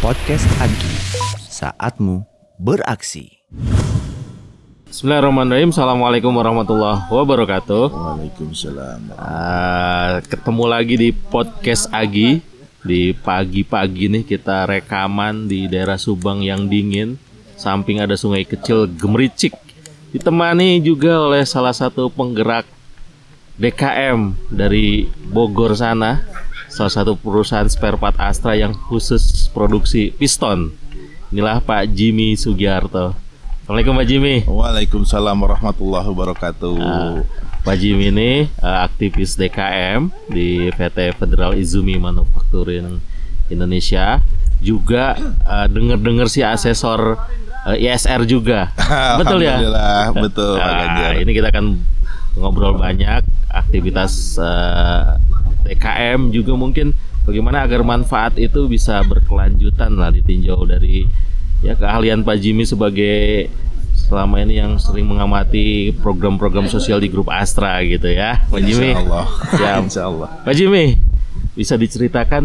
Podcast Agi, saatmu beraksi. Bismillahirrahmanirrahim. Assalamualaikum warahmatullahi wabarakatuh. Waalaikumsalam. Ah, ketemu lagi di podcast Agi di pagi-pagi nih kita rekaman di daerah Subang yang dingin. Samping ada sungai kecil Gemericik. Ditemani juga oleh salah satu penggerak DKM dari Bogor sana. Salah satu perusahaan spare part Astra yang khusus produksi piston. Inilah Pak Jimmy Sugiarto. Assalamualaikum Pak Jimmy. Waalaikumsalam warahmatullahi wabarakatuh. Ah, Pak Jimmy ini eh, aktivis DKM di PT Federal Izumi Manufacturing Indonesia. Juga eh, dengar-dengar si asesor eh, ISR juga. Betul ya? Alhamdulillah, betul Nah, Ganjar. ini kita akan ngobrol banyak aktivitas eh, TKM juga mungkin bagaimana agar manfaat itu bisa berkelanjutan lah ditinjau dari ya keahlian Pak Jimmy sebagai selama ini yang sering mengamati program-program sosial di grup Astra gitu ya Pak Jimmy. Insya Allah. Siap. Insya Allah. Pak Jimmy bisa diceritakan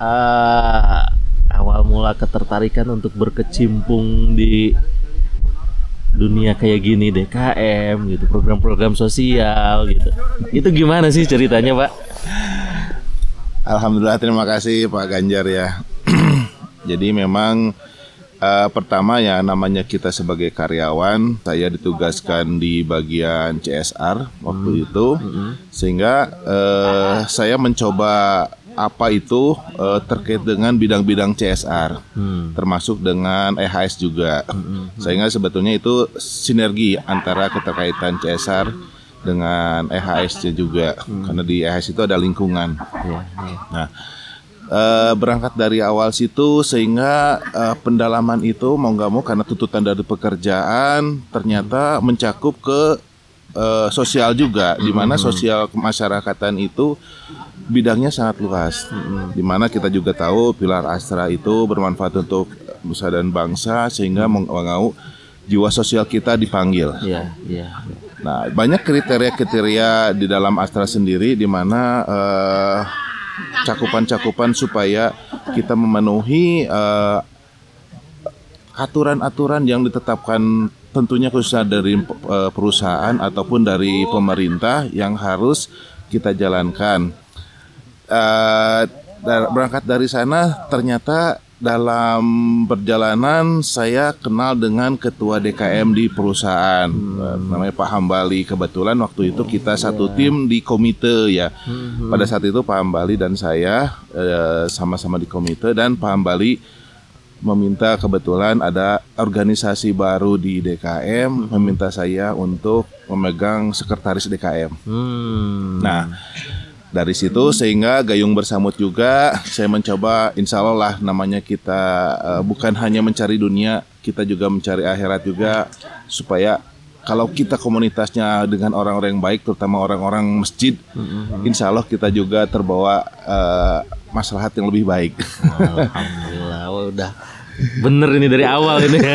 eh, awal mula ketertarikan untuk berkecimpung di dunia kayak gini DKM gitu program-program sosial gitu itu gimana sih ceritanya Pak? Alhamdulillah terima kasih Pak Ganjar ya. Jadi memang eh, pertama ya namanya kita sebagai karyawan, saya ditugaskan di bagian CSR waktu itu, sehingga eh, saya mencoba apa itu eh, terkait dengan bidang-bidang CSR, termasuk dengan EHS juga, sehingga sebetulnya itu sinergi antara keterkaitan CSR dengan EHS juga, karena di EHS itu ada lingkungan. Nah, eh, berangkat dari awal situ sehingga eh, pendalaman itu mau nggak mau karena tuntutan dari pekerjaan ternyata mencakup ke eh, sosial juga, di mana sosial kemasyarakatan itu bidangnya sangat luas, di mana kita juga tahu pilar Astra itu bermanfaat untuk nusa dan bangsa sehingga mau nggak mau jiwa sosial kita dipanggil. Iya, iya. Nah, banyak kriteria-kriteria di dalam Astra sendiri di mana eh, cakupan-cakupan supaya kita memenuhi eh, aturan-aturan yang ditetapkan tentunya khususnya dari eh, perusahaan ataupun dari pemerintah yang harus kita jalankan. Dar- berangkat dari sana ternyata dalam perjalanan saya kenal dengan ketua DKM di perusahaan. Eh, namanya Pak Hambali. Kebetulan waktu itu kita satu tim di komite ya. Pada saat itu Pak Hambali dan saya eh, sama-sama di komite. Dan Pak Hambali meminta kebetulan ada organisasi baru di DKM meminta saya untuk memegang sekretaris DKM Hmm. Nah, dari situ sehingga gayung bersamut juga saya mencoba insya Allah lah namanya kita eh, bukan hanya mencari dunia, kita juga mencari akhirat juga supaya kalau kita komunitasnya dengan orang-orang yang baik, terutama orang-orang masjid, insya Allah kita juga terbawa eh, maslahat yang lebih baik. Alhamdulillah, udah bener ini dari awal ini.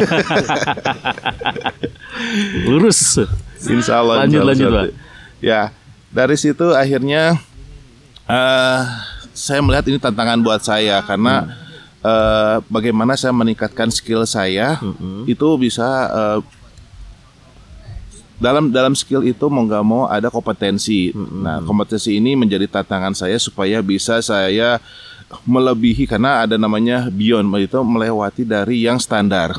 Lurus. Insya Allah. Lanjut, insya Allah, lanjut. Ya, dari situ akhirnya eh saya melihat ini tantangan buat saya karena eh, bagaimana saya meningkatkan skill saya itu bisa eh, dalam dalam skill itu mau nggak mau ada kompetensi. Nah, kompetensi ini menjadi tantangan saya supaya bisa saya melebihi karena ada namanya beyond itu melewati dari yang standar.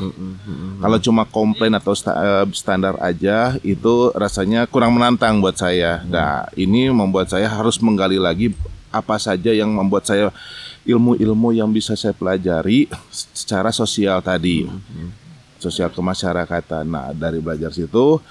Kalau cuma komplain atau sta- eh, standar aja itu rasanya kurang menantang buat saya. Nah, ini membuat saya harus menggali lagi apa saja yang membuat saya ilmu-ilmu yang bisa saya pelajari secara sosial tadi. Sosial kemasyarakatan. Nah, dari belajar situ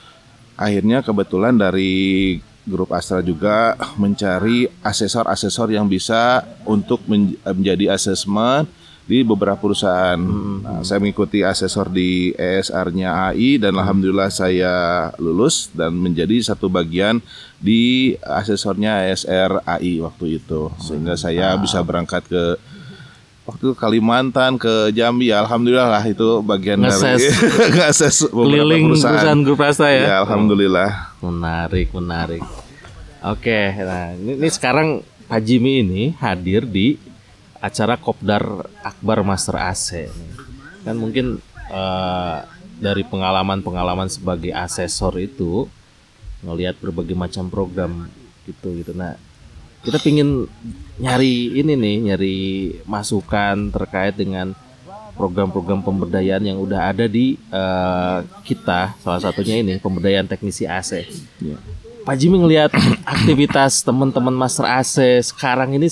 akhirnya kebetulan dari grup Astra juga mencari asesor-asesor yang bisa untuk men- menjadi asesmen di beberapa perusahaan. Nah, saya mengikuti asesor di ESR-nya AI dan alhamdulillah saya lulus dan menjadi satu bagian di asesornya ESR AI waktu itu. Sehingga saya bisa berangkat ke waktu itu Kalimantan ke Jambi ya alhamdulillah lah itu bagian dari ngeses Keliling perusahaan grup Astra ya. Ya alhamdulillah. Menarik, menarik. Oke, nah ini, ini sekarang Pak Jimmy ini hadir di acara Kopdar Akbar Master AC. Kan mungkin eh, dari pengalaman-pengalaman sebagai asesor itu ngelihat berbagai macam program gitu gitu. Nah, kita pingin nyari ini nih, nyari masukan terkait dengan program-program pemberdayaan yang udah ada di eh, kita. Salah satunya ini pemberdayaan teknisi AC. Ya. Pak Jimmy ngelihat aktivitas teman-teman Master AC sekarang ini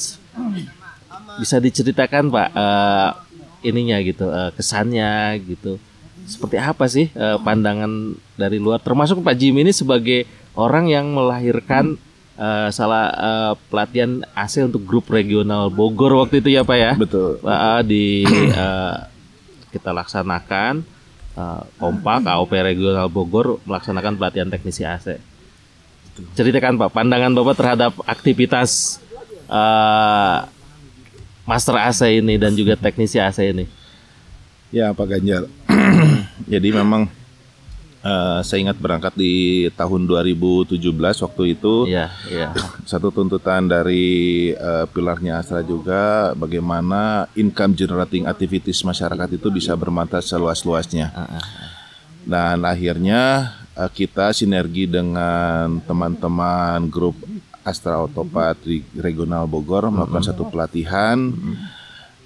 bisa diceritakan Pak eh, ininya gitu eh, kesannya gitu seperti apa sih eh, pandangan dari luar termasuk Pak Jimmy ini sebagai orang yang melahirkan eh, salah eh, pelatihan AC untuk grup regional Bogor waktu itu ya Pak ya Betul. Pak, di eh, kita laksanakan eh, kompak AOP regional Bogor melaksanakan pelatihan teknisi AC ceritakan Pak pandangan Bapak terhadap aktivitas eh, Master AC ini dan juga teknisi AC ini. Ya Pak Ganjar. Jadi memang eh, saya ingat berangkat di tahun 2017 waktu itu Iya, iya. satu tuntutan dari eh, pilarnya Astra juga bagaimana income generating activities masyarakat itu bisa bermanfaat seluas-luasnya. Dan akhirnya eh, kita sinergi dengan teman-teman grup Astra Autopat di regional Bogor melakukan satu pelatihan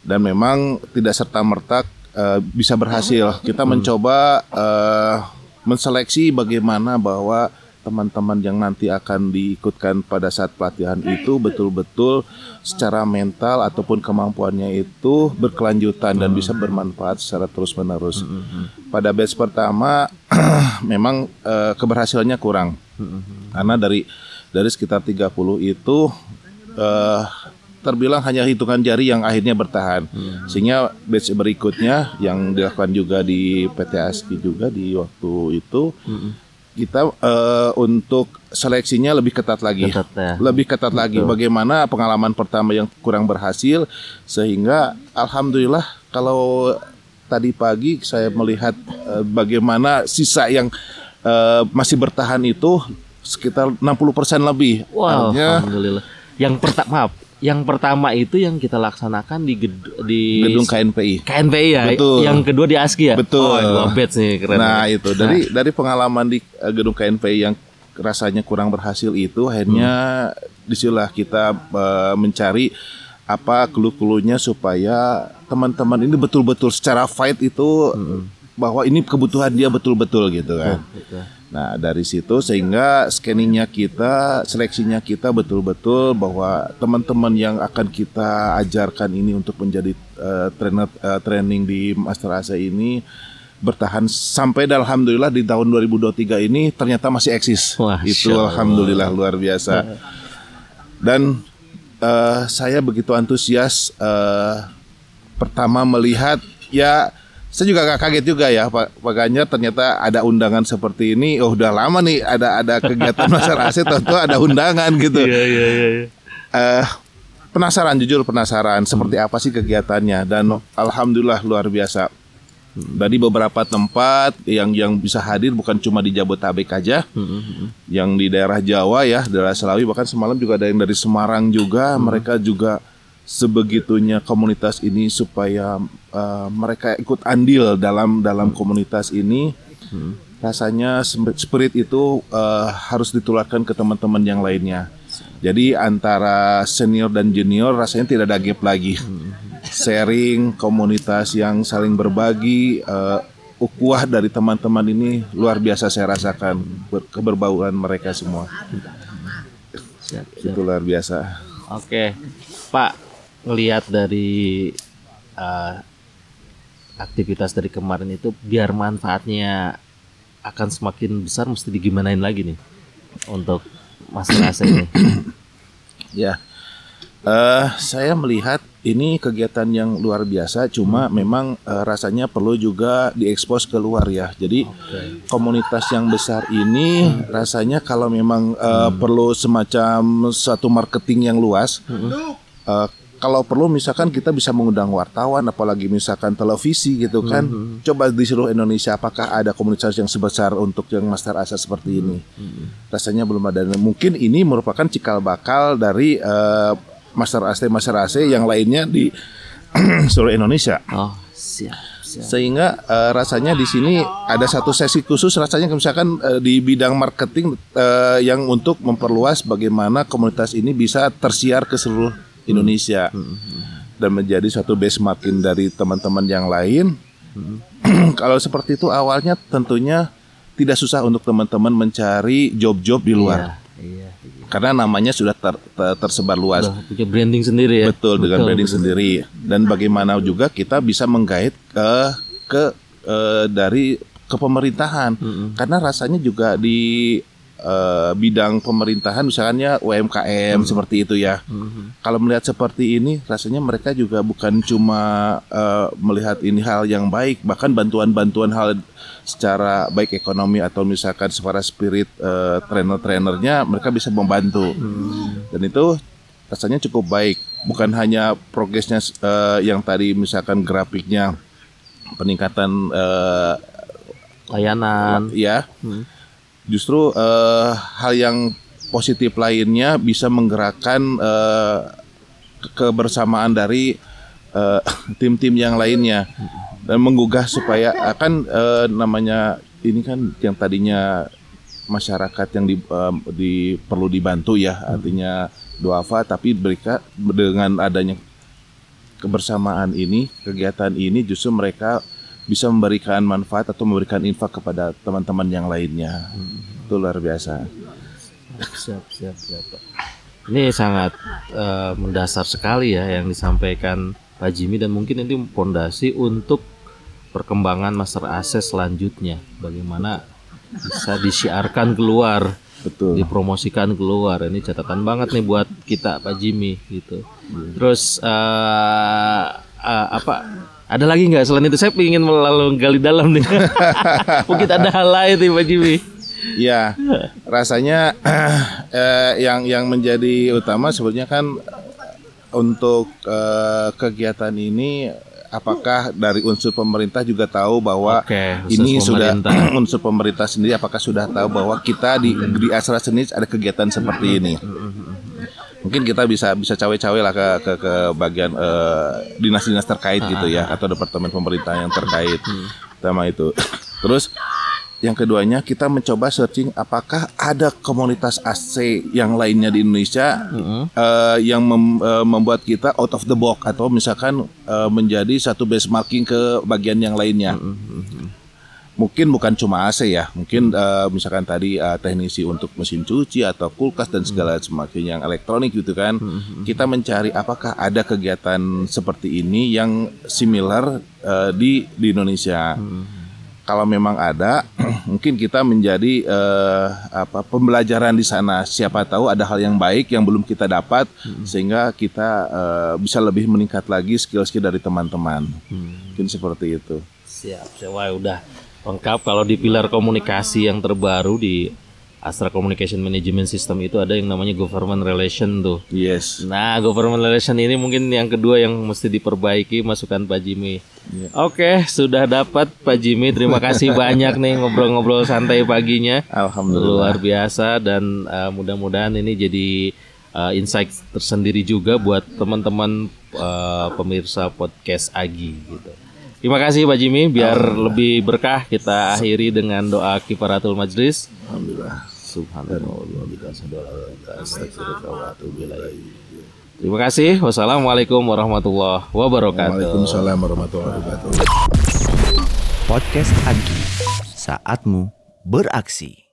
dan memang tidak serta merta bisa berhasil. Kita mencoba eh, menseleksi bagaimana bahwa teman-teman yang nanti akan diikutkan pada saat pelatihan itu betul-betul secara mental ataupun kemampuannya itu berkelanjutan dan bisa bermanfaat secara terus-menerus. Pada batch pertama memang eh, keberhasilannya kurang. Karena dari dari sekitar 30 itu eh, terbilang hanya hitungan jari yang akhirnya bertahan. Sehingga batch berikutnya yang dilakukan juga di PT ASKI juga di waktu itu kita eh, untuk seleksinya lebih ketat lagi. Ketat ya. Lebih ketat lagi bagaimana pengalaman pertama yang kurang berhasil sehingga alhamdulillah kalau tadi pagi saya melihat eh, bagaimana sisa yang eh, masih bertahan itu sekitar 60% lebih. Wow, Artinya alhamdulillah. Yang pertama maaf, yang pertama itu yang kita laksanakan di ged- di gedung KNPI. KNPI ya. Betul. Yang kedua di ASKI ya. Betul. Oh, batch nih keren. Nah nih. itu dari dari pengalaman di eh, gedung KNPI yang rasanya kurang berhasil itu akhirnya di situlah kita eh, mencari apa clue-cluenya supaya teman-teman ini betul-betul secara fight itu bahwa ini kebutuhan dia betul-betul gitu kan. Gitu. Nah dari situ sehingga scanningnya kita, seleksinya kita betul-betul bahwa teman-teman yang akan kita ajarkan ini untuk menjadi eh, trainer eh, training di Master AC ini bertahan sampai dan alhamdulillah di tahun 2023 ini ternyata masih eksis. Masya Itu alhamdulillah luar biasa. Dan eh, saya begitu antusias eh, pertama melihat ya saya juga gak kaget juga ya Pak, Pak Ganjar ternyata ada undangan seperti ini. Oh udah lama nih ada ada kegiatan masyarakat tentu ada undangan gitu. Iya iya iya. Eh, penasaran jujur penasaran seperti apa sih kegiatannya dan alhamdulillah luar biasa. Dari beberapa tempat yang yang bisa hadir bukan cuma di Jabotabek aja, yang di daerah Jawa ya, daerah Selawi bahkan semalam juga ada yang dari Semarang juga, mereka juga sebegitunya komunitas ini supaya eh, mereka ikut andil dalam dalam komunitas ini. Rasanya sem- spirit itu eh, harus ditularkan ke teman-teman yang lainnya. Jadi antara senior dan junior rasanya tidak ada gap lagi. Sharing komunitas yang saling berbagi eh, ukuah dari teman-teman ini luar biasa saya rasakan ber- keberbauan mereka semua. Siap, siap. Itu luar biasa. Oke, Pak, ngelihat dari eh, aktivitas dari kemarin itu, biar manfaatnya akan semakin besar, mesti digimanain lagi nih untuk masalah AC ini. Ya, eh saya melihat ini kegiatan yang luar biasa. Cuma memang eh, rasanya perlu juga diekspos keluar ya. Jadi komunitas yang besar ini rasanya kalau memang eh, perlu semacam satu marketing yang luas. eh, kalau perlu misalkan kita bisa mengundang wartawan, apalagi misalkan televisi gitu kan. Coba di seluruh Indonesia apakah ada komunitas yang sebesar untuk yang master asa seperti ini? Rasanya belum ada. Mungkin ini merupakan cikal bakal dari eh, master AC master AC yang lainnya di seluruh Indonesia. Oh, siap, siap. Sehingga eh, rasanya di sini ada satu sesi khusus rasanya misalkan eh, di bidang marketing eh, yang untuk memperluas bagaimana komunitas ini bisa tersiar ke seluruh Indonesia dan menjadi satu benchmarking dari teman-teman yang lain. Kalau seperti itu awalnya tentunya tidak susah untuk teman-teman mencari job-job di luar Iya, iya. karena namanya sudah ter- ter- tersebar luas. Punya branding sendiri ya. Betul dengan branding sendiri dan bagaimana juga kita bisa menggait ke ke eh, dari ke pemerintahan karena rasanya juga di eh, bidang pemerintahan misalnya UMKM seperti itu ya. Kalau melihat seperti ini rasanya mereka juga bukan cuma eh, melihat ini hal yang baik bahkan bantuan-bantuan hal secara baik ekonomi atau misalkan secara spirit eh, trainer-trainernya mereka bisa membantu. Dan itu rasanya cukup baik. Bukan hanya progresnya eh, yang tadi misalkan grafiknya peningkatan eh, Layanan. ya justru eh, hal yang positif lainnya bisa menggerakkan ke- kebersamaan dari eh, tim-tim yang lainnya. Dan menggugah supaya akan eh, namanya ini kan yang tadinya masyarakat yang di, eh, di- perlu dibantu ya artinya duafa tapi mereka dengan adanya kebersamaan ini kegiatan ini justru mereka bisa memberikan manfaat atau memberikan infak kepada teman-teman yang lainnya itu luar biasa Siap, siap, siap. Pak. Ini sangat eh, mendasar sekali ya yang disampaikan Pak Jimmy dan mungkin ini fondasi untuk perkembangan master AC selanjutnya. Bagaimana bisa disiarkan keluar, betul dipromosikan keluar. Ini catatan banget nih buat kita Pak Jimmy gitu. Terus eh, eh, apa? Ada lagi nggak selain itu? Saya ingin melalui gali dalam nih. mungkin ada hal lain nih Pak Jimmy. Ya, rasanya eh, yang yang menjadi utama sebenarnya kan untuk eh, kegiatan ini apakah dari unsur pemerintah juga tahu bahwa Oke, ini sudah unsur pemerintah sendiri apakah sudah tahu bahwa kita di di Asra Seni ada kegiatan seperti ini. Mungkin kita bisa bisa cawe-cawe lah ke ke, ke bagian eh, dinas-dinas terkait gitu ya atau departemen pemerintah yang terkait. Pertama itu. Terus yang keduanya kita mencoba searching apakah ada komunitas AC yang lainnya di Indonesia eh, yang mem- eh, membuat kita out of the box atau misalkan eh, menjadi satu benchmarking ke bagian yang lainnya. Mungkin bukan cuma AC ya, mungkin eh, misalkan tadi eh, teknisi untuk mesin cuci atau kulkas dan segala semakin yang elektronik gitu kan. Kita mencari apakah ada kegiatan seperti ini yang similar eh, di di Indonesia kalau memang ada, mungkin kita menjadi eh, apa pembelajaran di sana. Siapa tahu ada hal yang baik yang belum kita dapat, sehingga kita eh, bisa lebih meningkat lagi skill-skill dari teman-teman. Mungkin seperti itu. Siap, siap. Wah, udah lengkap kalau di pilar komunikasi yang terbaru di Astra Communication Management System itu ada yang namanya government relation tuh. Yes. Nah, government relation ini mungkin yang kedua yang mesti diperbaiki masukan Pak Jimmy. Oke, sudah dapat Pak Jimmy. Terima kasih banyak nih ngobrol-ngobrol santai paginya. Alhamdulillah. Luar biasa dan uh, mudah-mudahan ini jadi uh, insight tersendiri juga buat teman-teman uh, pemirsa podcast Agi gitu. Terima kasih Pak Jimmy biar lebih berkah kita akhiri dengan doa kifaratul majlis. Alhamdulillah. Subhanallah. Terima kasih. Wassalamualaikum warahmatullahi wabarakatuh. Waalaikumsalam warahmatullahi wabarakatuh. Podcast Agi, saatmu beraksi.